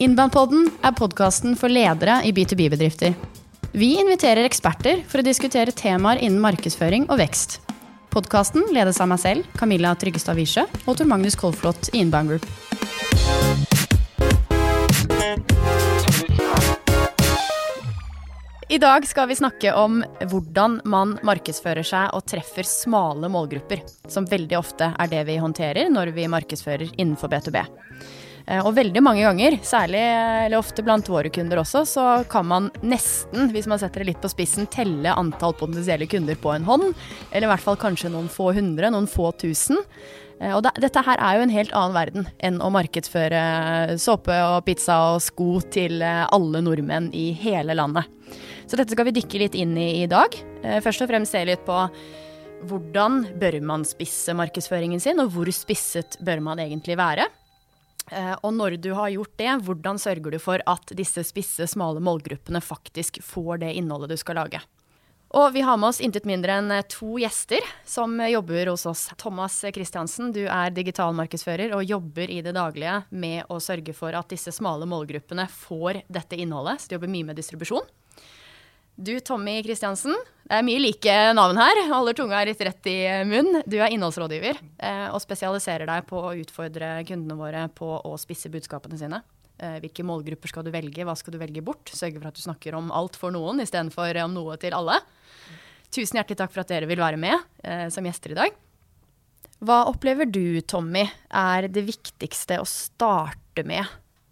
Innbandpodden er podkasten for ledere i B2B-bedrifter. Vi inviterer eksperter for å diskutere temaer innen markedsføring og vekst. Podkasten ledes av meg selv, Camilla Tryggestad Wiesche, og Tor Magnus Kolflot i Inbound Group. I dag skal vi snakke om hvordan man markedsfører seg og treffer smale målgrupper, som veldig ofte er det vi håndterer når vi markedsfører innenfor B2B. Eh, og veldig mange ganger, særlig eller ofte blant våre kunder også, så kan man nesten, hvis man setter det litt på spissen, telle antall potensielle kunder på en hånd. Eller i hvert fall kanskje noen få hundre, noen få tusen. Eh, og det, dette her er jo en helt annen verden enn å markedsføre såpe og pizza og sko til eh, alle nordmenn i hele landet. Så dette skal vi dykke litt inn i i dag. Først og fremst se litt på hvordan bør man spisse markedsføringen sin, og hvor spisset bør man egentlig være. Eh, og når du har gjort det, hvordan sørger du for at disse spisse, smale målgruppene faktisk får det innholdet du skal lage? Og vi har med oss intet mindre enn eh, to gjester som jobber hos oss. Thomas Christiansen, du er digitalmarkedsfører og jobber i det daglige med å sørge for at disse smale målgruppene får dette innholdet. Så du jobber mye med distribusjon. Du, Tommy Kristiansen. Det er mye like navn her. Holder tunga litt rett i munn. Du er innholdsrådgiver eh, og spesialiserer deg på å utfordre kundene våre på å spisse budskapene sine. Eh, hvilke målgrupper skal du velge, hva skal du velge bort? Sørge for at du snakker om alt for noen istedenfor om noe til alle. Tusen hjertelig takk for at dere vil være med eh, som gjester i dag. Hva opplever du, Tommy, er det viktigste å starte med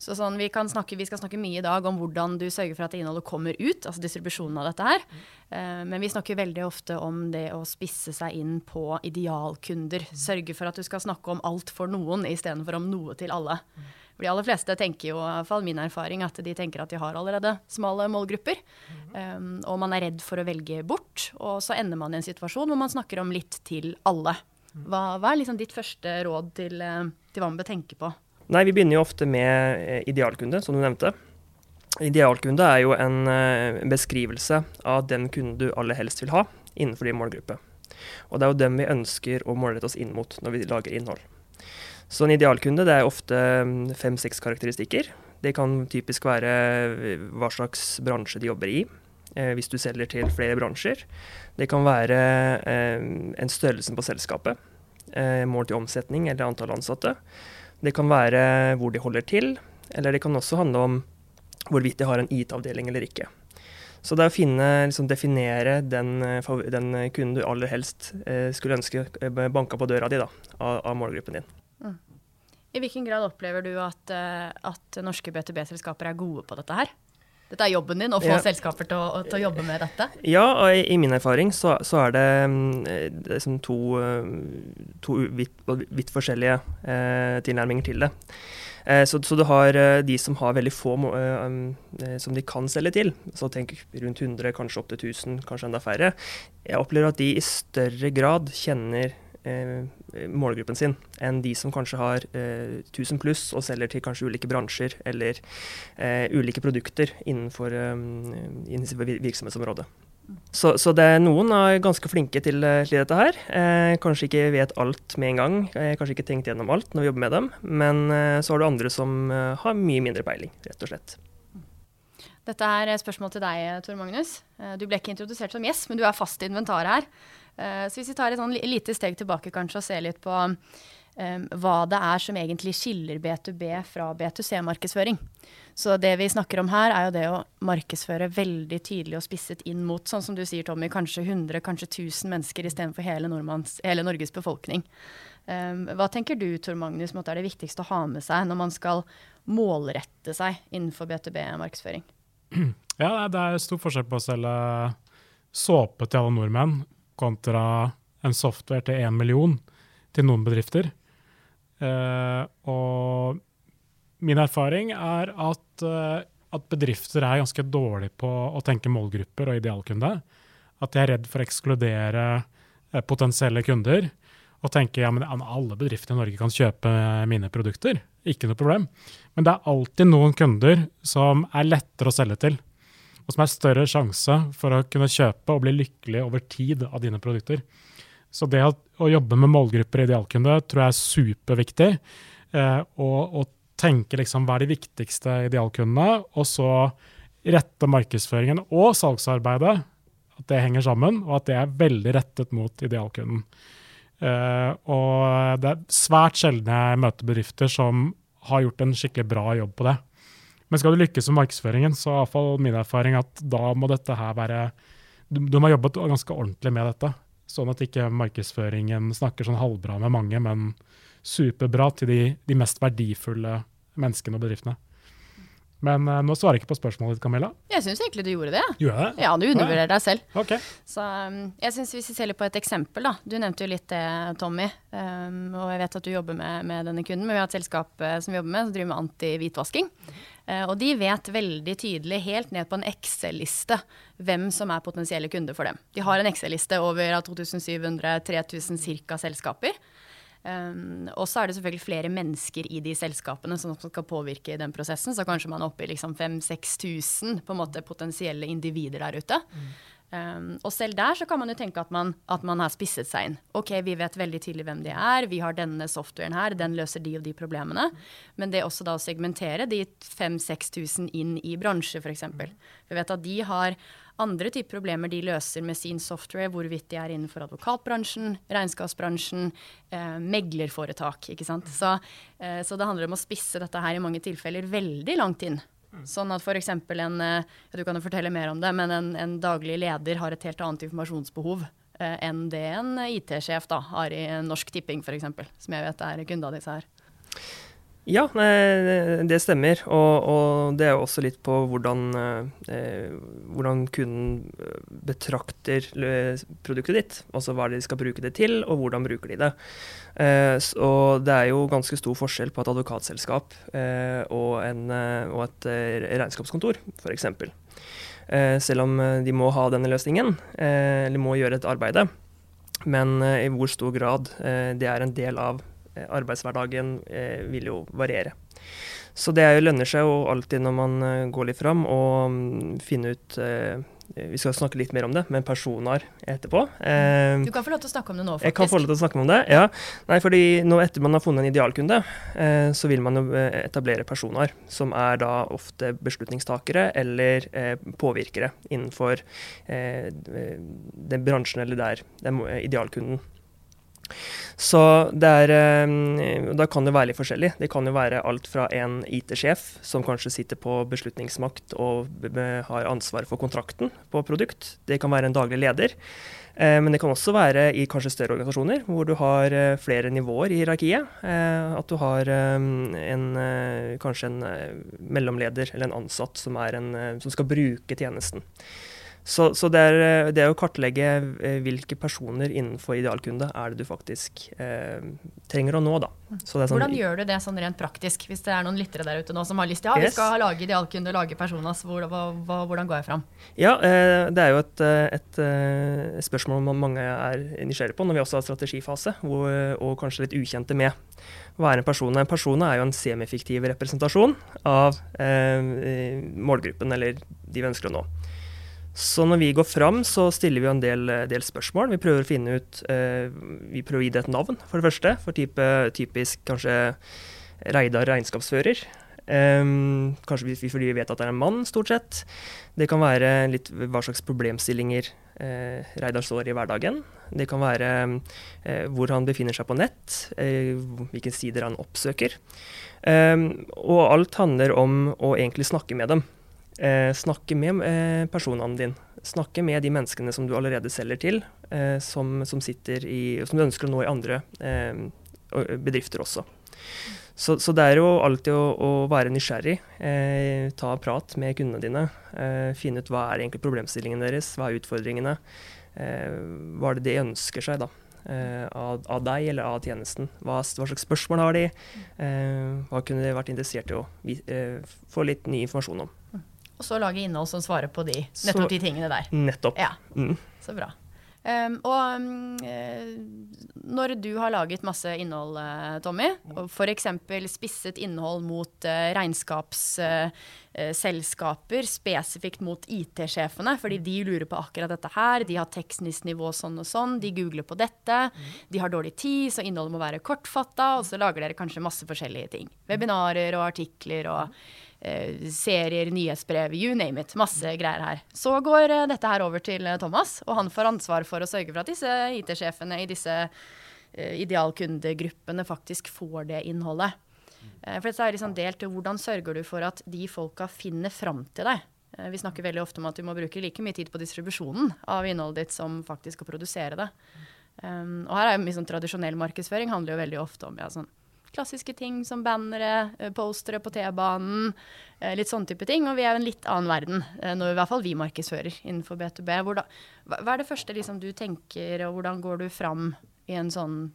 så sånn, vi, snakke, vi, skal snakke mye i dag om hvordan du sørger for at innholdet kommer ut, altså distribusjonen av dette her. Uh, men vi snakker veldig ofte om det å spisse seg inn på idealkunder. Sørge for at du skal snakke om alt for noen istedenfor om noe til alle. For de aller fleste tenker jo, i hvert fall min erfaring, at de tenker at de har allerede smale målgrupper. Um, og man er redd for å velge bort, og så ender man i en situasjon hvor man snakker om litt til alle. Hva, hva er liksom ditt første råd til, uh, til hva man bør tenke på? Nei, vi begynner jo ofte med eh, idealkunde, som du nevnte. Idealkunde er jo en eh, beskrivelse av den kunden du aller helst vil ha innenfor din målgruppe. Og det er jo dem vi ønsker å målrette oss inn mot når vi lager innhold. Så en idealkunde det er ofte mm, fem-seks karakteristikker. Det kan typisk være eh, hva slags bransje de jobber i, hvis du selger til flere bransjer. Det kan være en størrelsen på selskapet, mål til omsetning eller antall ansatte. Det kan være hvor de holder til, eller det kan også handle om hvorvidt de har en IT-avdeling eller ikke. Så det er å finne, liksom definere den, eh, den, kunden du aller helst eh, skulle ønske eh, banka på døra di da, av, av målgruppen din. Mm. I hvilken grad opplever du at, at norske B2B-selskaper er gode på dette her? Dette er jobben din, å få ja. selskaper til å, til å, jobbe med dette? Ja, og i, i min erfaring så, så er det, liksom to, to vidt, vidt, forskjellige eh, tilnærminger til det. Eh, så, så, du har eh, de som har veldig få eh, um, eh, som de kan selge til. Så tenk rundt 100, kanskje opp til 1000, kanskje enda færre. Jeg opplever at de i større grad kjenner Eh, målgruppen sin enn de som kanskje har eh, 1000 pluss og selger til kanskje ulike bransjer eller eh, ulike produkter innenfor, eh, innenfor virksomhetsområdet. Så, så, er noen er ganske flinke til, eh, til dette her. Eh, kanskje ikke vet alt med en gang, eh, kanskje ikke tenkt gjennom alt når vi jobber med dem. Men eh, så har du andre som eh, har mye mindre peiling, rett og slett. Dette er et spørsmål til deg, Tor Magnus. Du ble ikke introdusert som gjest, men du er fast i inventaret her. Eh, så hvis vi tar et sånn lite steg tilbake kanskje og ser litt på um, hva det er som egentlig skiller B2B fra B2C-markedsføring. Så det vi snakker om her, er jo det å markedsføre veldig tydelig og spisset inn mot, sånn som du sier, Tommy, kanskje 100, kanskje 1000 mennesker istedenfor hele, hele Norges befolkning. Um, hva tenker du, Tor Magnus, måtte er det viktigste å ha med seg når man skal målrette seg innenfor B2B-markedsføring? Ja, det er stor forskjell på å selge såpe til alle nordmenn kontra en software til én million til noen bedrifter. Uh, og min erfaring er at, uh, at, bedrifter er ganske dårlige på å tenke målgrupper og idealkunde. At de er redd for å ekskludere uh, potensielle kunder. Og tenke ja, men alle bedrifter i Norge kan kjøpe mine produkter. Ikke noe problem. Men det er alltid noen kunder som er lettere å selge til og som er større sjanse for å kunne kjøpe og bli lykkelig over tid av dine produkter. Så det å, jobbe med målgrupper idealkunde tror jeg er superviktig. Eh, og, og, tenke liksom hva er de viktigste idealkundene, og så rette markedsføringen og salgsarbeidet, at det henger sammen, og at det er veldig rettet mot idealkunden. Eh, og det er svært sjelden jeg møter bedrifter som har gjort en skikkelig bra jobb på det. Men skal du lykkes med markedsføringen, så er iallfall min erfaring at da må dette her være Du, du må ha jobbet ganske ordentlig med dette. Sånn at ikke markedsføringen snakker sånn halvbra med mange, men superbra til de, de mest verdifulle menneskene og bedriftene. Men uh, nå svarer jeg ikke på spørsmålet ditt, Camilla. Jeg syns egentlig du gjorde det. Gjorde det? Ja, du undervurderer deg selv. Okay. Så um, jeg synes Hvis vi ser litt på et eksempel, da. Du nevnte jo litt det, Tommy. Um, og jeg vet at du jobber med, med, denne kunden, men vi har et selskap uh, som vi jobber med, som driver med anti-hvitvasking. Uh, og de vet veldig tydelig, helt ned på en Excel-liste, hvem som er potensielle kunder for dem. De har en Excel-liste over 2700-3000 ca. selskaper. Um, og så er det selvfølgelig flere mennesker i de selskapene som skal påvirke den prosessen. Så kanskje man er oppe i liksom 5000-6000 på en måte potensielle individer der ute. Mm. Um, og selv der så kan man jo tenke at man, at man, har spisset seg inn. Ok, vi vet veldig tydelig hvem de er, vi har denne softwaren her, den løser de og de problemene. Men det er også da å segmentere de 5000-6000 inn i bransje, f.eks. Vi vet at de har andre typer problemer de løser med sin software, hvorvidt de er innenfor advokatbransjen, regnskapsbransjen, eh, meglerforetak. ikke sant? Så, eh, så, det handler om å spisse dette her i mange tilfeller veldig langt inn. Sånn at f.eks. en eh, du kan jo fortelle mer om det, men en, en daglig leder har et helt annet informasjonsbehov eh, enn det en IT-sjef da, har i Norsk Tipping f.eks., som jeg vet er kunde av disse her. Ja, det stemmer. Og, og, det er jo også litt på hvordan, eh, hvordan kunden eh, betrakter produktet ditt. Altså hva de skal bruke det til, og hvordan bruker de det. Eh, og det er jo ganske stor forskjell på et advokatselskap eh, og, en, eh, og, et eh, regnskapskontor, f.eks. Eh, selv om de må ha denne løsningen, eller må gjøre et arbeid. Men i hvor stor grad det er en del av Eh, arbeidshverdagen eh, vil jo variere. Så det lønner seg jo alltid når man eh, går litt fram, å finner finne ut vi skal snakke litt mer om det, men personer etterpå. Eh, du kan få lov til å snakke om det nå, faktisk. Jeg kan få lov til å snakke om det, ja. Nei, fordi nå etter man har funnet en idealkunde, eh, så vil man jo etablere personer, som er da ofte beslutningstakere eller eh, påvirkere innenfor den bransjen eller der den idealkunden så er, eh, da kan det være litt forskjellig. Det kan jo være alt fra en IT-sjef som kanskje sitter på beslutningsmakt og har ansvar for kontrakten på produkt. Det kan være en daglig leder. Eh, men det kan også være i kanskje større organisasjoner, hvor du har eh, flere nivåer i hierarkiet. At du har en, kanskje en mellomleder eller en ansatt som, en, som skal bruke tjenesten. Så, så det, er, eh, det, er, å kartlegge eh, hvilke personer innenfor idealkunde er det du faktisk eh, trenger å nå. da. Sånn, hvordan gjør du det sånn rent praktisk, hvis det er noen lyttere der ute nå som har lyst til ja, yes. vi skal lage idealkunde, lage personas, hvor, hva, hva, hvordan går jeg fram? Ja, eh, Det er jo et, eh, et, et, spørsmål mange er nysgjerrig på når vi også har strategifase, hvor, og kanskje litt ukjente med. Hva er en person? En person er jo en semifiktiv representasjon av eh, målgruppen eller de vi ønsker å nå. Så når vi går fram, så stiller vi en del, del spørsmål. Vi prøver å finne ut eh, Vi prøver å gi det et navn, for det første. For type, typisk kanskje Reidar regnskapsfører. Um, kanskje fordi vi vet at det er en mann, stort sett. Det kan være litt hva slags problemstillinger eh, Reidar står i hverdagen. Det kan være eh, hvor han befinner seg på nett, eh, hvilke sider han oppsøker. Um, og alt handler om å egentlig snakke med dem. Eh, snakke med eh, personene dine. Snakke med de menneskene som du allerede selger til, eh, som, som, i, som du ønsker å nå i andre eh, bedrifter også. Så, så, det er jo alltid å, å være nysgjerrig. Eh, ta prat med kundene dine. Eh, finne ut hva er egentlig problemstillingene deres, hva er utfordringene. hva er det de ønsker seg da, av, av, deg eller av tjenesten? Hva, hva, slags spørsmål har de? hva kunne de vært interessert i å få litt ny informasjon om? Og så lage innhold som svarer på de, nettopp de tingene der. Nettopp. Ja, mm. Så bra. Um, og um, når du har laget masse innhold, uh, Tommy, og f.eks. spisset innhold mot uh, regnskapsselskaper, uh, spesifikt mot IT-sjefene, fordi de lurer på akkurat dette her, de har tekstnivå sånn og sånn, de googler på dette, de har dårlig tid, så innholdet må være kortfatta, og så lager dere kanskje masse forskjellige ting. Webinarer og artikler og eh, serier, nyhetsbrev, you name it. Masse greier her. Så går eh, dette her over til eh, Thomas, og han får ansvar for å sørge for at disse IT-sjefene i disse eh, idealkundegruppene faktisk får det innholdet. Eh, for dette er liksom delt hvordan sørger du for at de folka finner fram til deg. Eh, vi snakker veldig ofte om at du må bruke like mye tid på distribusjonen av innholdet ditt som faktisk å produsere det. Um, og her er jo mye sånn tradisjonell markedsføring handler jo veldig ofte om ja, sånn klassiske ting som bannere, eh, postere på T-banen, eh, litt sånne type ting. Og vi er jo en litt annen verden, eh, når i hvert fall vi markedsfører innenfor B2B. Hvordan, hva er det første liksom, du tenker, og hvordan går du fram i en sånn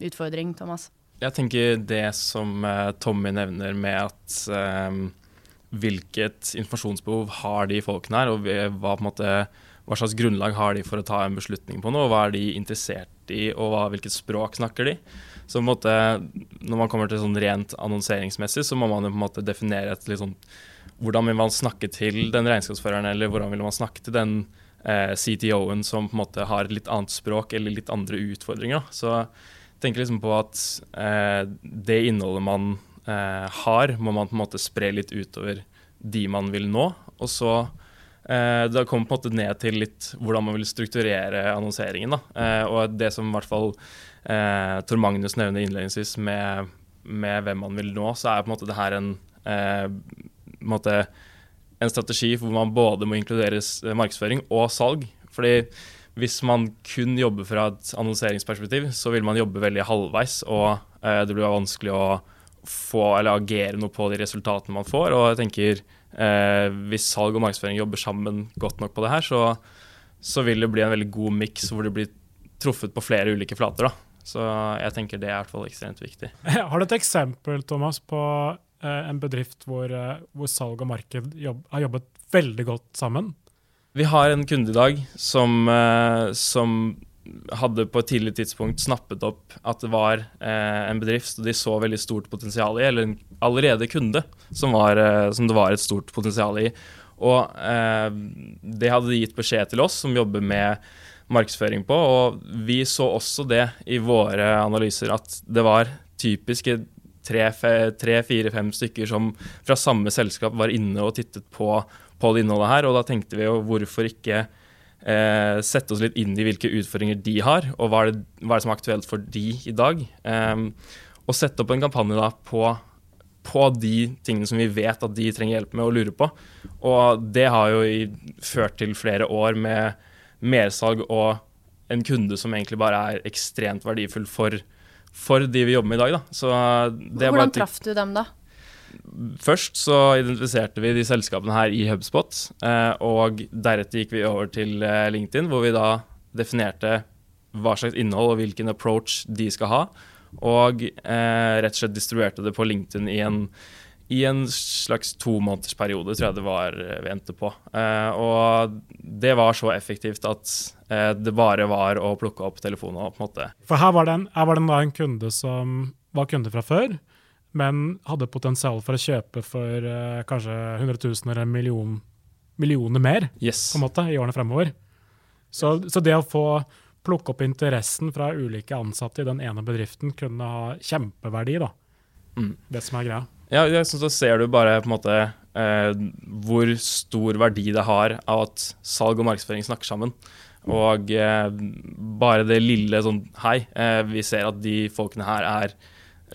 utfordring, Thomas? Jeg tenker det som Tommy nevner med at um, hvilket informasjonsbehov har de folkene her, og hva, måte, hva, slags grunnlag har de for å ta en beslutning på noe, hva er de interessert i, og hva, hvilket språk snakker de? Så på en måte, når man kommer til sånn rent annonseringsmessig, så må man jo på en måte definere et litt sånn Hvordan vil man snakke til den regnskapsføreren, eller hvordan vil man snakke til den eh, CTO-en som på en måte har et litt annet språk eller litt andre utfordringer. Så jeg tenker liksom på at eh, det innholdet man eh, har, må man på en måte spre litt utover de man vil nå. Og så eh, det kommer på en måte ned til litt hvordan man vil strukturere annonseringen. Da. Eh, og det som i hvert fall eh, Tor Magnus nevner innledningsvis med, med, hvem man vil nå, så er på en måte det her en, eh, måte, en strategi hvor man både må inkludere markedsføring og salg. Fordi hvis man kun jobber fra et annonseringsperspektiv, så vil man jobbe veldig halvveis, og eh, det blir vanskelig å få eller agere noe på de resultatene man får. Og jeg tenker eh, hvis salg og markedsføring jobber sammen godt nok på det her, så, så vil det bli en veldig god miks hvor det blir truffet på flere ulike flater. da. Så jeg tenker det er i hvert fall ekstremt viktig. Har du et eksempel Thomas, på eh, en bedrift hvor, eh, hvor, salg og marked jobb, har jobbet veldig godt sammen? Vi har en kunde i dag som, eh, som hadde på et tidlig tidspunkt snappet opp at det var en bedrift og de så veldig stort potensial i, eller en allerede kunde som, var, som det var et stort potensial i. Og det hadde de gitt beskjed til oss som jobber med markedsføring på. Og vi så også det i våre analyser, at det var typiske tre-fire-fem stykker som fra samme selskap var inne og tittet på, på det innholdet her. Og da tenkte vi jo hvorfor ikke eh, sette oss litt inn i hvilke utfordringer de har, og hva er det, hva er det som er aktuelt for de i dag. Eh, og sette opp en kampanje da på, på de tingene som vi vet at de trenger hjelp med og lurer på. Og det har jo ført til flere år med mersalg og en kunde som egentlig bare er ekstremt verdifull for, for de vi jobber med i dag. Hvordan traff du dem, da? Først så identifiserte vi de selskapene her i HubSpot. Eh, og deretter gikk vi over til eh, LinkedIn, hvor vi da definerte hva slags innhold og hvilken approach de skal ha. Og eh, rett og slett distribuerte det på LinkedIn i en i en slags tomånedersperiode, tror jeg det var eh, vi endte på. Eh, og det var så effektivt at eh, det bare var å plukke opp telefonen. på en måte. For her var det, en, her var det en kunde som var kunde fra før, men hadde potensial for å kjøpe for eh, kanskje 100 000 eller million, millioner mer yes. på en måte, i årene fremover. Så, så det å få plukke opp interessen fra ulike ansatte i den ene bedriften kunne ha kjempeverdi. da. Mm. Det som er greia. Ja, jeg synes da ser du bare på en måte eh, hvor stor verdi det har av at salg og markedsføring snakker sammen. Og eh, bare det lille sånn Hei, eh, vi ser at de folkene her er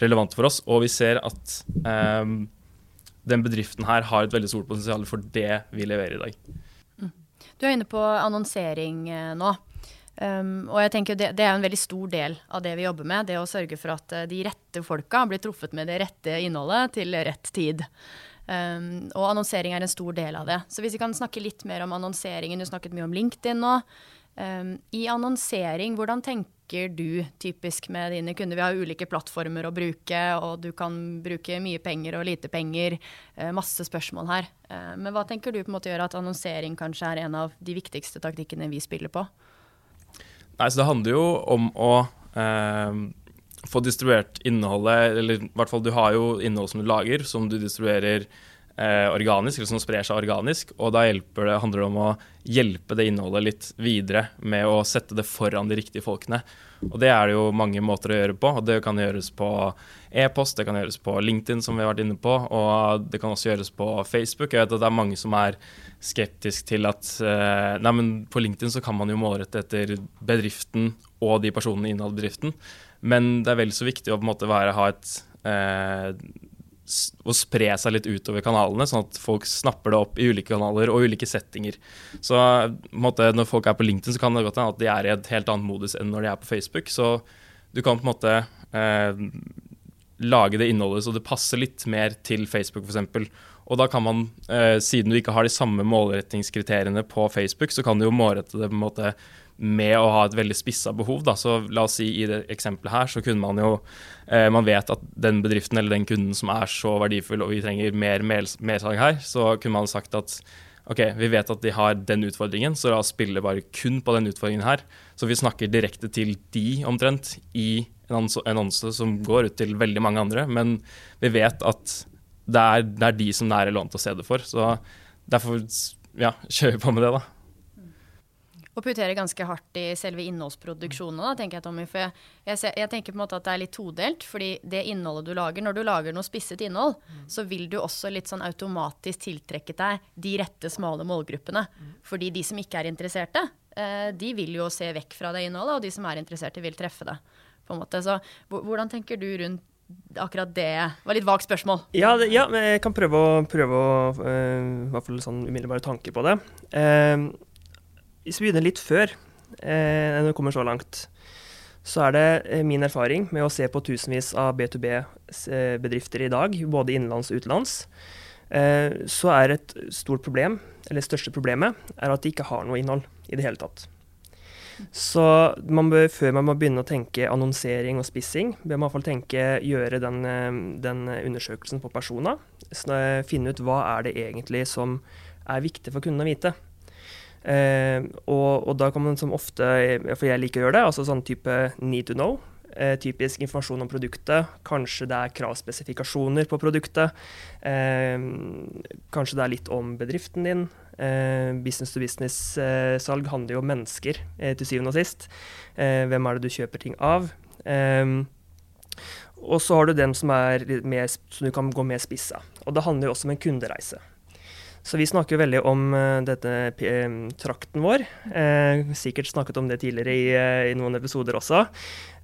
relevante for oss, og vi ser at eh, den bedriften her har et veldig stort potensial for det vi leverer i dag. Mm. Du er inne på annonsering eh, nå. Um, og jeg tenker det, det, er en veldig stor del av det vi jobber med. Det å sørge for at uh, de rette folka blir truffet med det rette innholdet til rett tid. Um, og annonsering er en stor del av det. Så hvis vi kan snakke litt mer om annonseringen. Du snakket mye om LinkedIn nå. Um, I annonsering, hvordan tenker du typisk med dine kunder? Vi har ulike plattformer å bruke, og du kan bruke mye penger og lite penger. Uh, masse spørsmål her. Uh, men hva tenker du på en måte gjør at annonsering kanskje er en av de viktigste taktikkene vi spiller på? Nei, så Det handler jo om å eh, få distribuert innholdet, eller i hvert fall du har jo innhold som du lager, som du distribuerer eh, organisk, eller som sprer seg organisk. Og da det, handler det om å hjelpe det innholdet litt videre med å sette det foran de riktige folkene. Og det er det jo mange måter å gjøre på. og Det kan gjøres på e-post, det kan gjøres på LinkedIn, som vi har vært inne på, og det kan også gjøres på Facebook. Jeg vet at det er mange som er skeptisk til at eh, Nei, men på LinkedIn så kan man jo målrette etter bedriften og de personene innad bedriften. Men det er vel så viktig å på en måte være, ha et eh, å spre seg litt utover kanalene, sånn at folk snapper det opp i ulike kanaler og ulike settinger. Så måte, når folk er på LinkedIn, så kan det godt hende at de er i et helt annet modus enn når de er på Facebook. Så du kan på en måte eh, lage det innholdet så det passer litt mer til Facebook, f.eks. Og da kan man, eh, siden du ikke har de samme målrettingskriteriene på Facebook, så kan du jo målrette det på en måte med å ha et veldig spissa behov. Da. Så la oss si i det eksempelet her, så kunne man jo eh, Man vet at den bedriften eller den kunden som er så verdifull, og vi trenger mer mersalg her, så kunne man sagt at OK, vi vet at de har den utfordringen, så la oss spille bare kun på den utfordringen her. Så vi snakker direkte til de omtrent i en annonse som går ut til veldig mange andre. Men vi vet at det er, det er de som det er relevant å se det for. Så derfor ja, kjører vi på med det, da og putere ganske hardt i selve innholdsproduksjonen. Da, tenker jeg, Tommy. For jeg, jeg, jeg, tenker på en måte at det er litt todelt. fordi det innholdet du lager, når du lager noe spisset innhold, mm. så vil du også litt sånn automatisk tiltrekke deg de rette, smale målgruppene. Mm. Fordi de som ikke er interesserte, eh, de vil jo se vekk fra det innholdet, og de som er interesserte, vil treffe det. på en måte. Så hvordan tenker du rundt akkurat det var litt vagt spørsmål. Ja, det, ja, men jeg kan prøve å, prøve å uh, i hvert fall sånn umiddelbare tanker på det. Uh, hvis vi begynner litt før eh, når vi kommer så langt, så er det eh, min erfaring med å se på tusenvis av B2B-bedrifter i dag, både innenlands og utenlands, eh, så er et stort problem, eller største problemet, er at de ikke har noe innhold i det hele tatt. Så man bør, før man må begynne å tenke annonsering og spissing, bør man i hvert fall tenke, gjøre den, eh, den undersøkelsen på personer. Finne ut hva er det egentlig som er viktig for kunden å vite. Eh, og, og, da kan man som ofte, for jeg liker å gjøre det, altså sånn type need to know. Eh, typisk informasjon om produktet. Kanskje det er kravspesifikasjoner på produktet. Eh, kanskje det er litt om bedriften din. Eh, business to business-salg eh, handler jo om mennesker, eh, til syvende og sist. hvem er det du kjøper ting av? og så har du den som, er mer, som du kan gå mer spissa. Og det handler jo også om en kundereise. Så vi snakker veldig om uh, dette uh, trakten vår. Uh, sikkert snakket om det tidligere i, i noen episoder også.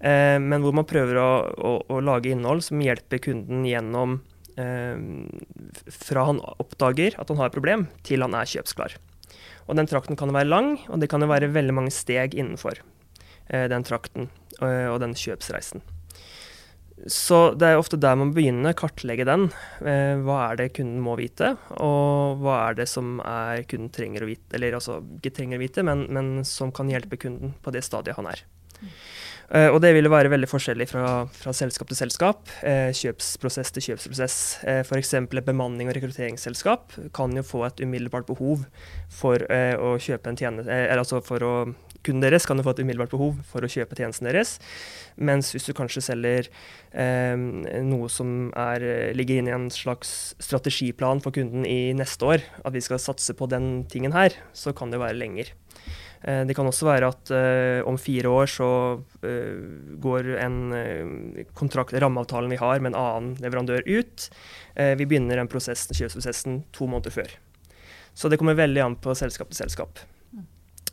men hvor man prøver å, å, å, lage innhold som hjelper kunden gjennom fra han oppdager at han har et problem, til han er kjøpsklar. Og den trakten kan være lang, og det kan være veldig mange steg innenfor den trakten og den kjøpsreisen. Så det er ofte der man begynner, kartlegge den. Eh, hva er det kunden må vite, og hva er det som er kunden trenger å vite, eller altså ikke trenger å vite, men, men som kan hjelpe kunden på det stadiet han er. Uh, og det vil være veldig forskjellig fra, fra selskap til selskap. Uh, kjøpsprosess til kjøpsprosess. Uh, F.eks. et bemanning- og rekrutteringsselskap kan jo få et umiddelbart behov for å kjøpe en tjeneste, eller altså for å kunden deres kan jo få et umiddelbart behov for å kjøpe tjenesten deres. Mens hvis du kanskje selger eh, noe som er, ligger inne i en slags strategiplan for kunden i neste år, at vi skal satse på den tingen her, så kan det være lenger. Eh, det kan også være at eh, om fire år så eh, går en eh, kontrakt, rammeavtalen vi har med en annen leverandør ut. Eh, vi begynner den prosessen, kjøpsprosessen to måneder før. Så det kommer veldig an på selskap til selskap.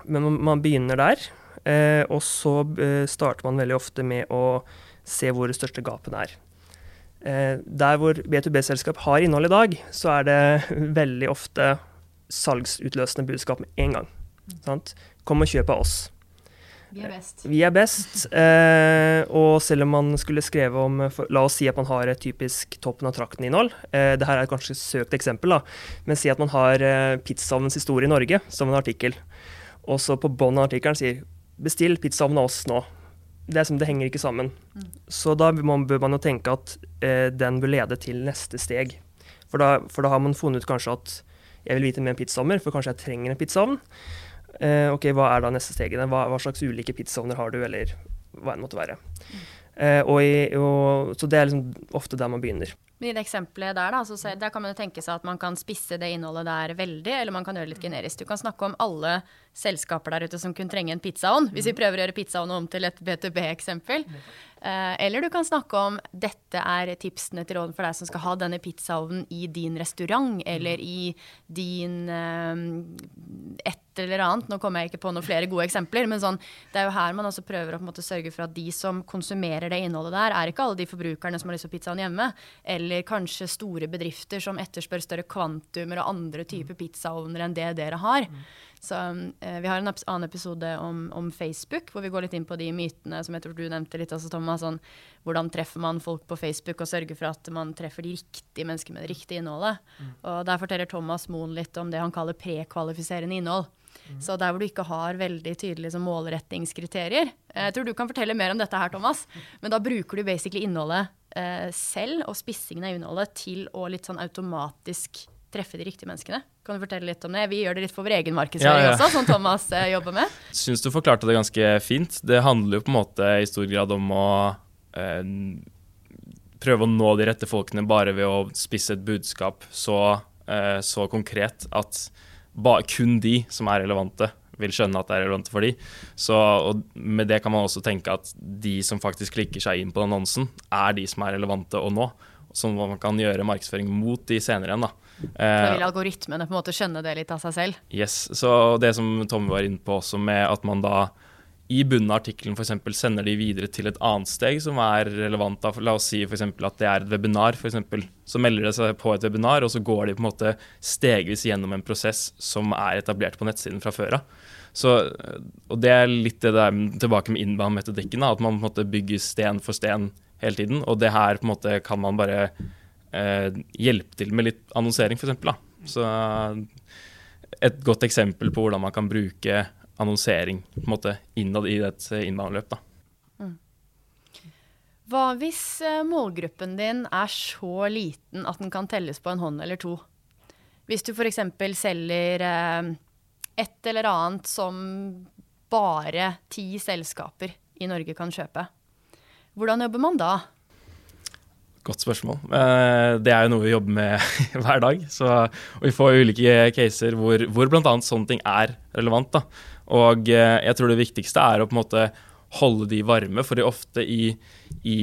Men man begynner der, eh, og så eh, starter man veldig ofte med å se hvor det største gapet er. Eh, der hvor B2B-selskap har innhold i dag, så er det veldig ofte salgsutløsende budskap med en gang. Sant? Kom og kjøp av oss. Vi er best. Vi er best. Eh, og selv om man skulle skrevet om for, La oss si at man har et typisk toppen av trakten-innhold. Eh, Dette er et kanskje søkt eksempel, da. Men si at man har eh, pizzaovnens historie i Norge som en artikkel og så på bånn av artikkelen sier 'bestill pizzaovn av oss nå'. Det, er som, det henger ikke sammen. Mm. Så da bør man, bør man jo tenke at eh, den bør lede til neste steg. For da, for da, har man funnet ut kanskje at jeg vil vite mer om pizzaovner, for kanskje jeg trenger en pizzaovn. Eh, ok, hva er da neste stegene? Hva, hva slags ulike pizzaovner har du, eller hva enn måtte være. Eh, og i, og, så det er liksom ofte der man begynner. Men I det eksempelet der, da, så der kan man jo tenke seg at man kan spisse det innholdet der veldig, eller man kan gjøre det litt generisk. Du kan snakke om alle selskaper der ute som kunne trenge en pizzaovn, hvis vi prøver å gjøre pizzaovn om til et B2B-eksempel. Eh, eller du kan snakke om dette er tipsene til råden for deg som skal ha denne pizzaovnen i din restaurant, eller i din eh, et eller annet. Nå kommer jeg ikke på noen flere gode eksempler, men sånn, det er jo her man også prøver å måte sørge for at de som konsumerer det innholdet der, er ikke alle de forbrukerne som har lyst på pizzaen hjemme, eller kanskje store bedrifter som etterspør større kvantumer og andre typer pizzaovner enn det dere har. Så eh, Vi har en annen episode om, om Facebook, hvor vi går litt inn på de mytene som jeg tror du nevnte litt også, Thomas. Sånn, hvordan treffer man folk på Facebook og sørger for at man treffer de riktige mennesker med det riktige innholdet. Og Der forteller Thomas Moen litt om det han kaller prekvalifiserende innhold. Så der hvor du ikke har veldig tydelige sånn, målrettingskriterier. eh, Jeg tror du kan fortelle mer om dette her, Thomas. Men da bruker du basically innholdet eh, selv, og spissingen av innholdet, til å litt sånn automatisk treffe de riktige menneskene. Kan du fortelle litt om det? Vi gjør det litt for vår egen markedsføring Ja, ja. også, som Thomas eh, jobber med. Syns du forklarte det ganske fint. Det handler jo på en måte i stor grad om å eh, prøve å nå de rette folkene bare ved å spisse et budskap så, eh, så konkret at ba, kun de som er relevante, vil skjønne at det er relevante for de. Så, og med det kan man også tenke at de som faktisk klikker seg inn på annonsen, er de som er relevante å nå. Som man kan gjøre markedsføring mot de senere igjen. da. Da Eh, vil algoritmene på en måte skjønne det litt av seg selv. Yes, så det som Tommy var inne på også med at man da i bunnen av artikkelen f.eks. sender de videre til et annet steg som er relevant. Da. La oss si f.eks. at det er et webinar. For eksempel. så melder det seg på et webinar, og så går de på en måte stegvis gjennom en prosess som er etablert på nettsiden fra før av. Så, og det er litt det der tilbake med inbound-metodikken, at man på en måte bygger sten for sten hele tiden. Og det her på en måte kan man bare eh, hjelpe til med litt annonsering, f.eks. Så et godt eksempel på hvordan man kan bruke annonsering på en måte innad i et inbound-løp. Hva hvis eh, målgruppen din er så liten at den kan telles på en hånd eller to? Hvis du f.eks. selger eh, et eller annet som bare ti selskaper i Norge kan kjøpe. Hvordan jobber man da? Godt spørsmål. Eh, Det er jo noe vi jobber med hver dag. Så, og vi får ulike caser hvor, hvor bl.a. sånne ting er relevant. Da. Og eh, jeg tror det viktigste er å på en måte holde de varme, for ofte i, i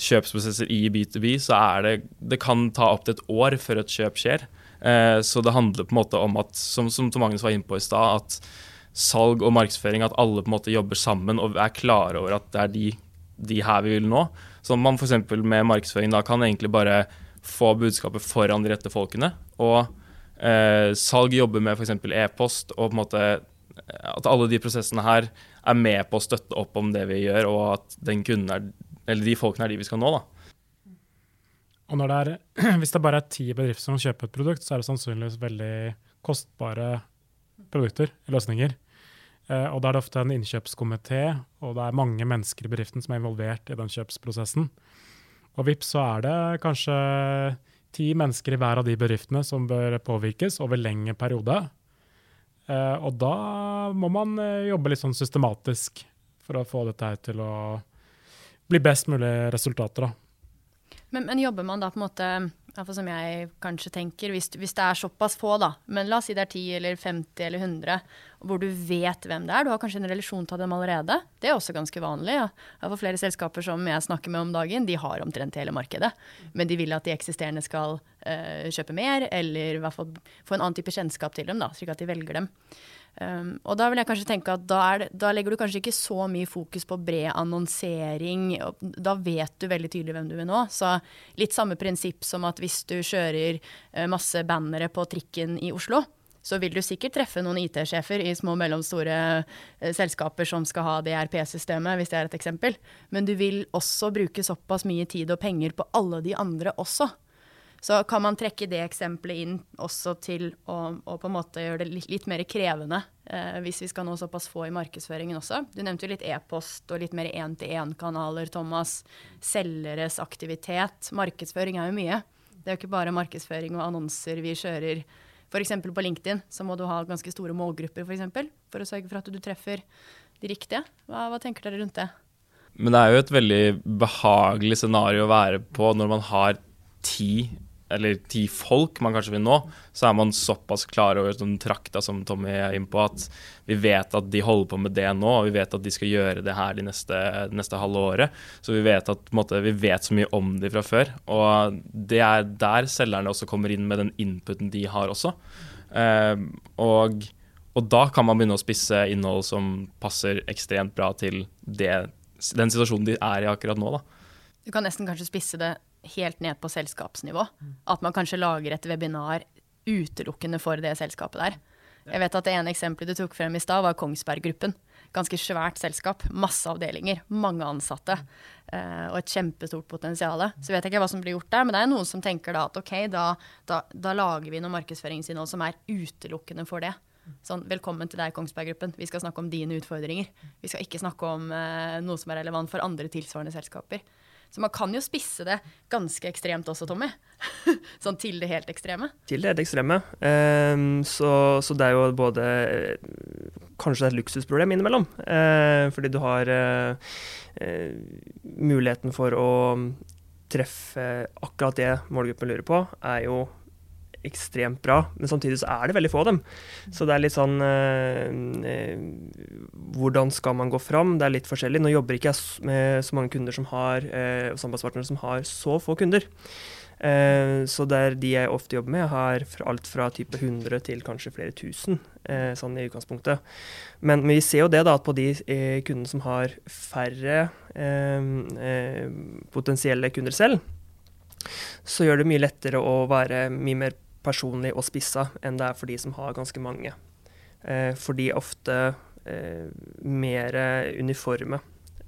kjøpsprosesser i B2B så er det Det kan ta opptil et år før et kjøp skjer. Eh, Så det handler på en måte om at, som, som Magnus var inne på i stad, at salg og markedsføring, at alle på en måte jobber sammen og er klare over at det er de, de her vi vil nå. Så man f.eks. med markedsføring da kan egentlig bare få budskapet foran de rette folkene. Og eh, salg jobber med f.eks. e-post, og på en måte at alle de prosessene her er med på å støtte opp om det vi gjør, og at er, de folkene er de vi skal nå. da. Og det er, hvis det bare er ti bedrifter som kjøper et produkt, så er det sannsynligvis veldig kostbare produkter, løsninger. Eh, og da er det ofte en innkjøpskomité, og det er mange mennesker i bedriften som er involvert i den kjøpsprosessen. Og vips så er det kanskje ti mennesker i hver av de bedriftene som bør påvirkes over lengre periode. Eh, og da må man eh, jobbe litt sånn systematisk for å få dette her til å bli best mulig resultater. Men, men jobber man da på en måte, i hvert fall som jeg kanskje tenker, hvis, hvis det er såpass få, da, men la oss si det er 10 eller 50 eller 100, hvor du vet hvem det er, du har kanskje en relasjon til dem allerede. Det er også ganske vanlig. Ja. Hvert flere selskaper som jeg snakker med om dagen, de har omtrent hele markedet. Men de vil at de eksisterende skal uh, kjøpe mer, eller i hvert fall få en annen type kjennskap til dem, da, slik at de velger dem. Um, og da vil jeg kanskje tenke at da, det, da legger du kanskje ikke så mye fokus på bred annonsering. Da vet du veldig tydelig hvem du vil nå. Så litt samme prinsipp som at hvis du kjører eh, masse bannere på trikken i Oslo, så vil du sikkert treffe noen IT-sjefer i små og mellomstore eh, selskaper som skal ha DRP-systemet, hvis det er et eksempel. Men du vil også bruke såpass mye tid og penger på alle de andre også. Så kan man trekke det eksempelet inn også til å, å på en måte gjøre det litt, litt mer krevende, eh, hvis vi skal nå såpass få i markedsføringen også. Du nevnte jo litt e-post og litt mer én-til-én-kanaler, Thomas. Selgeres aktivitet. Markedsføring er jo mye. Det er jo ikke bare markedsføring og annonser vi kjører F.eks. på LinkedIn så må du ha ganske store målgrupper for, eksempel, for å sørge for at du treffer de riktige. Hva, hva tenker dere rundt det? Men det er jo et veldig behagelig scenario å være på når man har ti eller ti folk man kanskje vil nå, så er man såpass klar over sånn trakta som Tommy er inne på, at vi vet at de holder på med det nå, og vi vet at de skal gjøre det her de neste, neste halve året. Så vi vet, at, måte, vi vet så mye om de fra før. Og det er der selgerne også kommer inn med den inputen de har også. Eh, og, og, da kan man begynne å spisse innhold som passer ekstremt bra til det, den situasjonen de er i akkurat nå. da. Du kan nesten kanskje spisse det helt ned på selskapsnivå. At man kanskje lager et webinar utelukkende for det selskapet der. Jeg vet at Det ene eksempelet du tok frem i stad, var Kongsberg Gruppen. Ganske svært selskap. Masse avdelinger, mange ansatte eh, og et kjempestort potensial. Så vet jeg ikke hva som blir gjort der, men det er noen som tenker da at ok, da, da, da lager vi noe markedsføringsinnhold som er utelukkende for det. Sånn, velkommen til deg, Kongsberg Gruppen. Vi skal snakke om dine utfordringer. Vi skal ikke snakke om eh, noe som er relevant for andre tilsvarende selskaper. Så man kan jo spisse det ganske ekstremt også, Tommy. sånn til det helt ekstreme. Til det helt ekstreme. Um, så, så, det er jo både Kanskje det er et luksusproblem innimellom. Uh, fordi du har uh, uh, muligheten for å treffe akkurat det målgruppen lurer på, er jo ekstremt bra, men samtidig så er det veldig få av dem. Så det er litt sånn eh, eh, Hvordan skal man gå fram? Det er litt forskjellig. Nå jobber ikke jeg med så mange kunder som har, eh, samarbeidspartnere som har så få kunder. Eh, så det er de jeg ofte jobber med, har alt fra type 100 til kanskje flere tusen, eh, sånn i utgangspunktet. Men, men, vi ser jo det da, at på de eh, kundene som har færre potensielle kunder selv, så gjør det mye lettere å være mye mer personlig og spissa enn det er for de som har ganske mange. Eh, for de er ofte eh, mer uniforme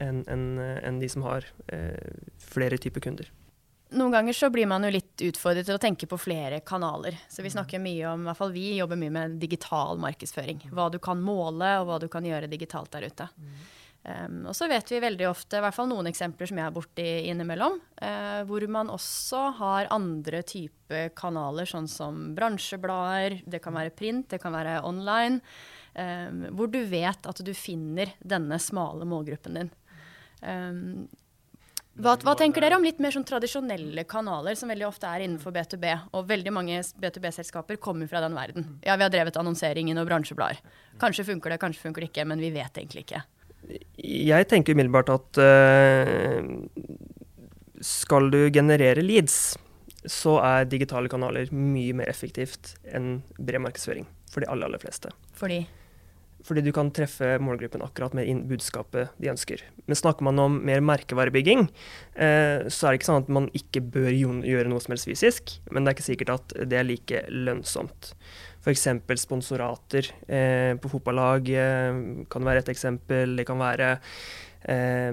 enn en, en de som har eh, flere typer kunder. Noen ganger så blir man jo litt utfordret til å tenke på flere kanaler. Så vi snakker mye om, i hvert fall vi jobber mye med digital markedsføring. Hva du kan måle, og hva du kan gjøre digitalt der ute. Mm. Um, og så vet vi veldig ofte, i hvert fall noen eksempler som jeg er borti innimellom, uh, hvor man også har andre type kanaler, sånn som bransjeblader, det kan være print, det kan være online, um, hvor du vet at du finner denne smale målgruppen din. Um, hva, hva, tenker dere om litt mer sånn tradisjonelle kanaler, som veldig ofte er innenfor B2B? Og veldig mange B2B-selskaper kommer fra den verden. Ja, vi har drevet annonseringen og bransjeblader. Kanskje funker det, kanskje funker det ikke, men vi vet egentlig ikke. Jeg tenker umiddelbart at uh, skal du generere leads, så er digitale kanaler mye mer effektivt enn bred markedsføring for de aller, aller fleste. Fordi? Fordi du kan treffe målgruppen akkurat med budskapet de ønsker. Men snakker man om mer merkevarebygging, eh, så er det ikke sånn at man ikke bør gjøre noe som helst fysisk, men det er ikke sikkert at det er like lønnsomt. F.eks. sponsorater eh, på fotballag eh, kan være et eksempel. Det kan være eh,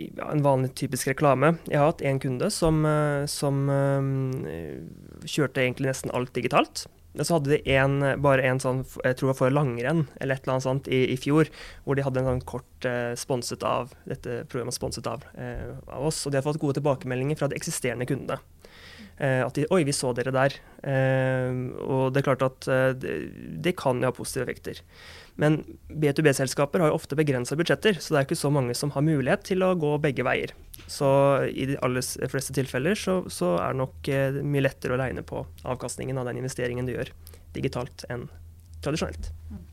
en vanlig typisk reklame. Jeg har hatt en kunde som, eh, som eh, kjørte egentlig nesten alt digitalt. Men så hadde de en, bare en sånn, jeg tror det var for langrenn eller et eller annet sånt i, i fjor, hvor de hadde en sånn kort eh, sponset av dette programmet sponset av, eh, av oss. Og de har fått gode tilbakemeldinger fra de eksisterende kundene. Eh, at de Oi, vi så dere der. Eh, og det er klart at eh, det, det kan jo ha positive effekter. Men B2B-selskaper har jo ofte begrensa budsjetter, så det er ikke så mange som har mulighet til å gå begge veier. Så i de aller fleste tilfeller så, så er det nok mye lettere å regne på avkastningen av den investeringen du gjør digitalt enn tradisjonelt.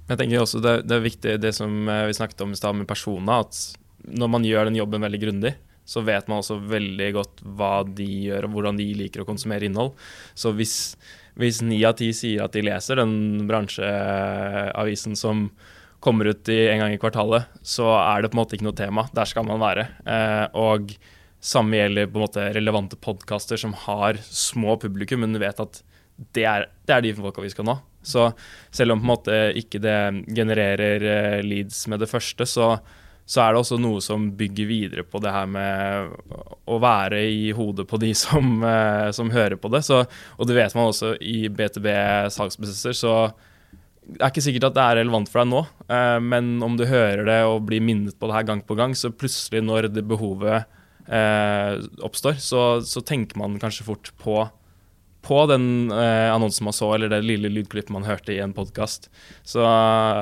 Jeg tenker også det, det er viktig det som vi snakket om i stad med personer, at når man gjør den jobben veldig grundig, så vet man også veldig godt hva de gjør og hvordan de liker å konsumere innhold. Så hvis ni av ti sier at de leser den bransjeavisen som kommer ut i en gang i kvartalet, så er det på en måte ikke noe tema. Der skal man være. Eh, og samme gjelder på en måte relevante podkaster som har små publikum, men du vet at det er, det er de folka vi skal nå. Så selv om på en måte ikke det genererer eh, leads med det første, så så er det også noe som bygger videre på det her med å være i hodet på de som, eh, som hører på det. Så, og det vet man også i BTB salgsprosesser, så det er ikke sikkert at det er relevant for deg nå, eh, men om du hører det og blir minnet på det her gang på gang, så plutselig når det behovet eh, oppstår, så, så, tenker man kanskje fort på på den eh, annonsen man så, eller det lille lydklippet man hørte i en podkast. Så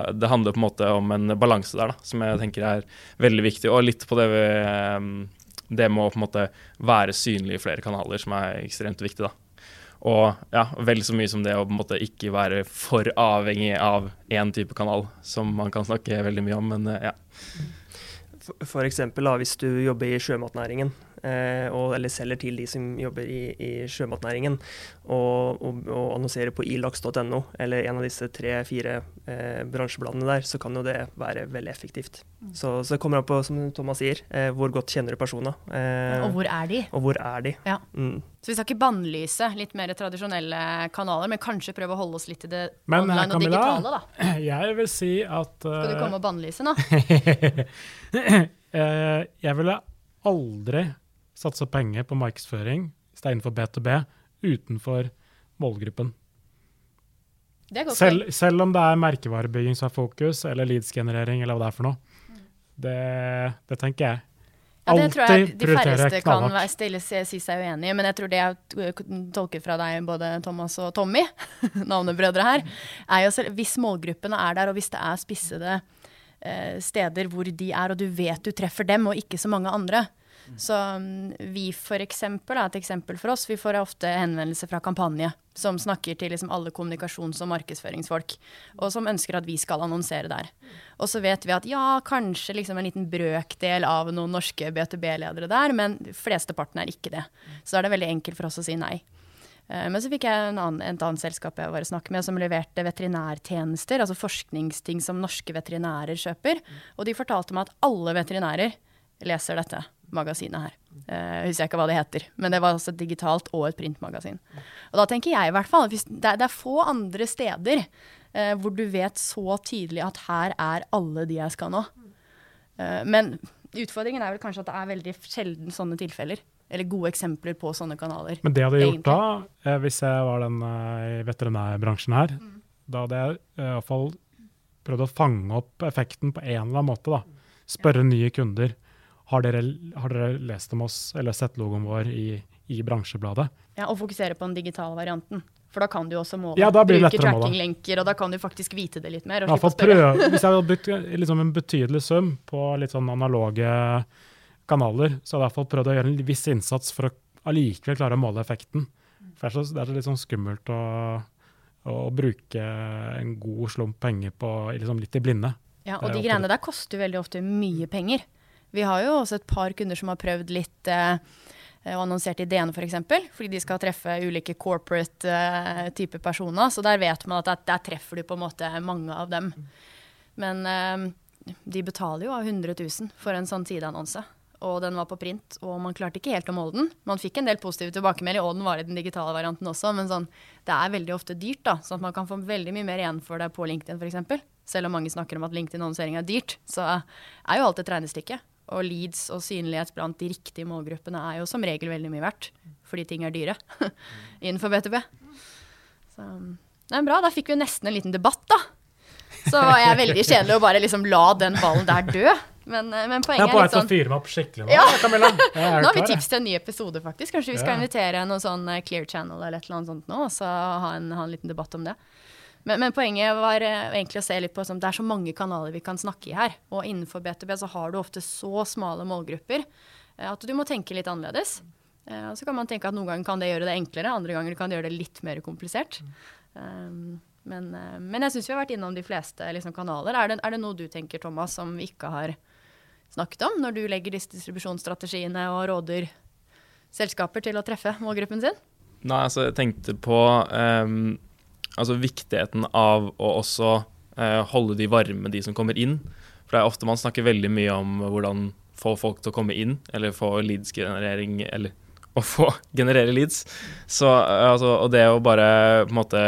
det handler på en måte om en balanse der, da, som jeg tenker er veldig viktig. Og litt på det, det med å på en måte være synlig i flere kanaler, som er ekstremt viktig. da. Og ja, vel så mye som det å på en måte ikke være for avhengig av én type kanal, som man kan snakke veldig mye om, men eh, ja. Eksempel hvis du jobber i sjømatnæringen, og, eller selger til de som jobber i, i sjømatnæringen, og, og, og, annonserer på ilaks.no, eller en av disse tre-fire eh, bransjebladene der, så kan jo det være veldig effektivt. Mm. Så, så, det kommer an på, som Thomas sier, eh, hvor godt kjenner du personene. Eh, og hvor er de? Og hvor er de. Ja. Mm. Så vi skal ikke bannlyse litt mer tradisjonelle kanaler, men kanskje prøve å holde oss litt til det men, online og Camilla, digitale, da? Jeg vil si at uh, Skal du komme og bannlyse nå? Eh, jeg ville aldri satse penger på markedsføring istedenfor B2B utenfor målgruppen. Selv, selv, om det er merkevarebygging som er fokus, eller leads-generering, eller hva det er for noe. Mm. Det, det tenker jeg. Ja, det tror jeg de færreste kan stille, si seg uenig i, men jeg tror det jeg tolker fra deg, både Thomas og Tommy, navnebrødre her, er jo selv, hvis målgruppene er der, og hvis det er spissede eh, steder hvor de er, og du vet du treffer dem og ikke så mange andre, så um, vi for eksempel, et eksempel for oss, vi får ofte henvendelser fra Kampanje som snakker til liksom alle kommunikasjons- og markedsføringsfolk, og som ønsker at vi skal annonsere der. Og så vet vi at ja, kanskje liksom en liten brøkdel av noen norske BTB-ledere der, men flesteparten er ikke det. Så da er det veldig enkelt for oss å si nei. Eh, men så fikk jeg annen, et annet selskap jeg var snakket snakke med, som leverte veterinærtjenester, altså forskningsting som norske veterinærer kjøper. Og de fortalte meg at alle veterinærer leser dette magasinet her. Uh, husker jeg ikke hva det heter, men det var altså et digitalt og et printmagasin. Og da tenker jeg i hvert fall det, det er få andre steder uh, hvor du vet så tydelig at her er alle de jeg skal nå. Uh, men utfordringen er vel kanskje at det er veldig sjelden sånne tilfeller. Eller gode eksempler på sånne kanaler. Men det hadde jeg gjort da, hvis jeg var den i veterinærbransjen her, mm. da hadde jeg i hvert fall prøvd å fange opp effekten på en eller annen måte. da. Spørre ja. nye kunder. Har dere, har dere, lest om oss eller sett logoen vår i, i, bransjebladet? Ja, Og fokusere på den digitale varianten. For da kan du også måle. Ja, da blir det Bruke tracking-lenker, og da kan du faktisk vite det litt mer. Ja, prøve, hvis jeg hadde brukt liksom en betydelig sum på litt sånn analoge kanaler, så hadde jeg i hvert fall prøvd å gjøre en viss innsats for å allikevel klare å måle effekten. For det er så litt sånn skummelt å, å bruke en god slump penger på liksom litt i blinde. Ja, og de greiene der koster veldig ofte mye penger. Vi har jo også et par kunder som har prøvd litt eh, og annonsert i DN f.eks., for eksempel, fordi de skal treffe ulike corporate uh, type personer. Så der vet man at der, der, treffer du på en måte mange av dem. Men uh, de betaler jo av 100 000 for en sånn sideannonse. Og den var på print, og man klarte ikke helt å måle den. Man fikk en del positive tilbakemeldinger, og den var i den digitale varianten også, men sånn, det er veldig ofte dyrt, da. Sånn at man kan få veldig mye mer igjen for det på LinkedIn f.eks. Selv om mange snakker om at LinkedIn-annonsering er dyrt, så er jo alt et regnestykke. Og leads og synlighet blant de riktige målgruppene er jo som regel veldig mye verdt, fordi ting er dyre innenfor BTB. Så er bra. Da fikk vi nesten en liten debatt, da. Så var jeg veldig kjedelig å bare liksom la den ballen der dø. Men, eh, men poenget er litt sånn fyre meg opp skikkelig nå, ja. Camilla. Nå har vi tips til en ny episode, faktisk. Kanskje vi skal invitere noen sånn eh, Clear Channel eller et eller annet sånt nå, og så ha en, ha en liten debatt om det. Men, men, poenget var uh, egentlig å se litt på at det er så mange kanaler vi kan snakke i her. Og innenfor B2B så har du ofte så smale målgrupper uh, at du må tenke litt annerledes. Uh, så kan man tenke at noen ganger kan det gjøre det enklere, andre ganger kan det gjøre det litt mer komplisert. Um, men, men, jeg syns vi har vært innom de fleste liksom, kanaler. Er det, er det, noe du tenker, Thomas, som vi ikke har snakket om, når du legger disse distribusjonsstrategiene og råder selskaper til å treffe målgruppen sin? Nei, altså jeg tenkte på um altså viktigheten av å også eh, holde de varme, de som kommer inn. For det er ofte man snakker veldig mye om hvordan få folk til å komme inn, eller få leads-generering, eller å få generere leads. Så, eh, altså, og det å bare på en måte,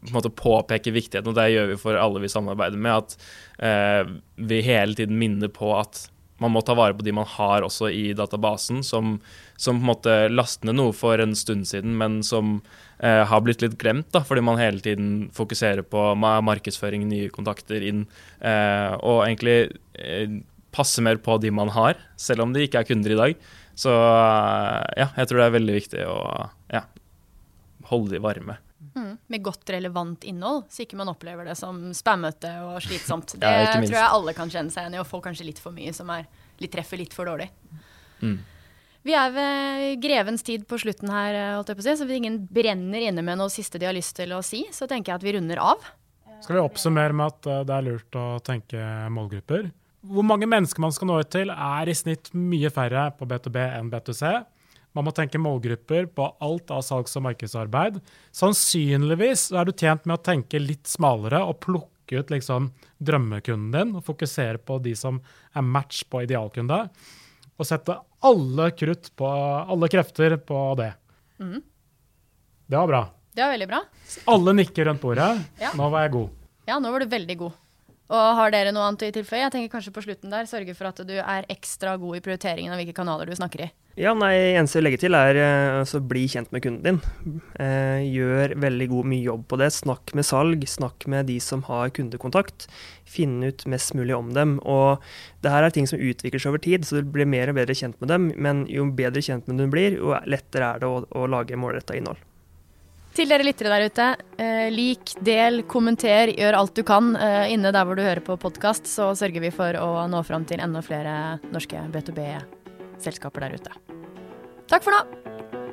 på en måte påpeke viktigheten, og det gjør vi for alle vi samarbeider med, at eh, vi hele tiden minner på at man må ta vare på de man har også i databasen, som, som på en måte laster ned noe for en stund siden, men som har blitt litt glemt, da, fordi man hele tiden fokuserer på markedsføring, nye kontakter inn, eh, og egentlig eh, passe mer på de man har, selv om de ikke er kunder i dag. Så eh, ja, jeg tror det er veldig viktig å ja, holde de varme. Mm, med godt relevant innhold, så ikke man opplever det som spammete og slitsomt. Det Ja, tror jeg alle kan kjenne seg igjen i, og får kanskje litt for mye som er litt treffer litt for dårlig. Mm. Vi er ved grevens tid på slutten her, holdt jeg på å si, så hvis ingen brenner inne med noe siste de har lyst til å si, så tenker jeg at vi runder av. Skal vi oppsummere med at eh, det er lurt å tenke målgrupper? Hvor mange mennesker man skal nå ut til, er i snitt mye færre på B2B enn B2C. Man må tenke målgrupper på alt av salgs- og markedsarbeid. Sannsynligvis er du tjent med å tenke litt smalere og plukke ut liksom drømmekunden din og fokusere på de som er match på idealkunde. Og sette alle krutt på alle krefter på det. Mm. Det var bra. Det var veldig bra. Alle nikker rundt bordet. Ja. Nå var jeg god. Ja, nå var du veldig god. Og har dere noe annet å tilføye? Jeg tenker kanskje på slutten der, sørge for at du er ekstra god i prioriteringen av hvilke kanaler du snakker i. Ja, nei, eneste jeg vil legge til er eh, altså bli kjent med kunden din. Eh, gjør veldig god mye jobb på det. Snakk med salg, snakk med de som har kundekontakt. Finn ut mest mulig om dem. Og det her er ting som utvikler seg over tid, så du blir mer og bedre kjent med dem. Men jo bedre kjent med dem du blir, jo lettere er det å, å lage målretta innhold. Til dere lyttere der ute, eh, lik, del, kommenter, gjør alt du kan eh, inne der hvor du hører på podkast, så sørger vi for å nå fram til enda flere norske selskaper der ute. Takk for nå!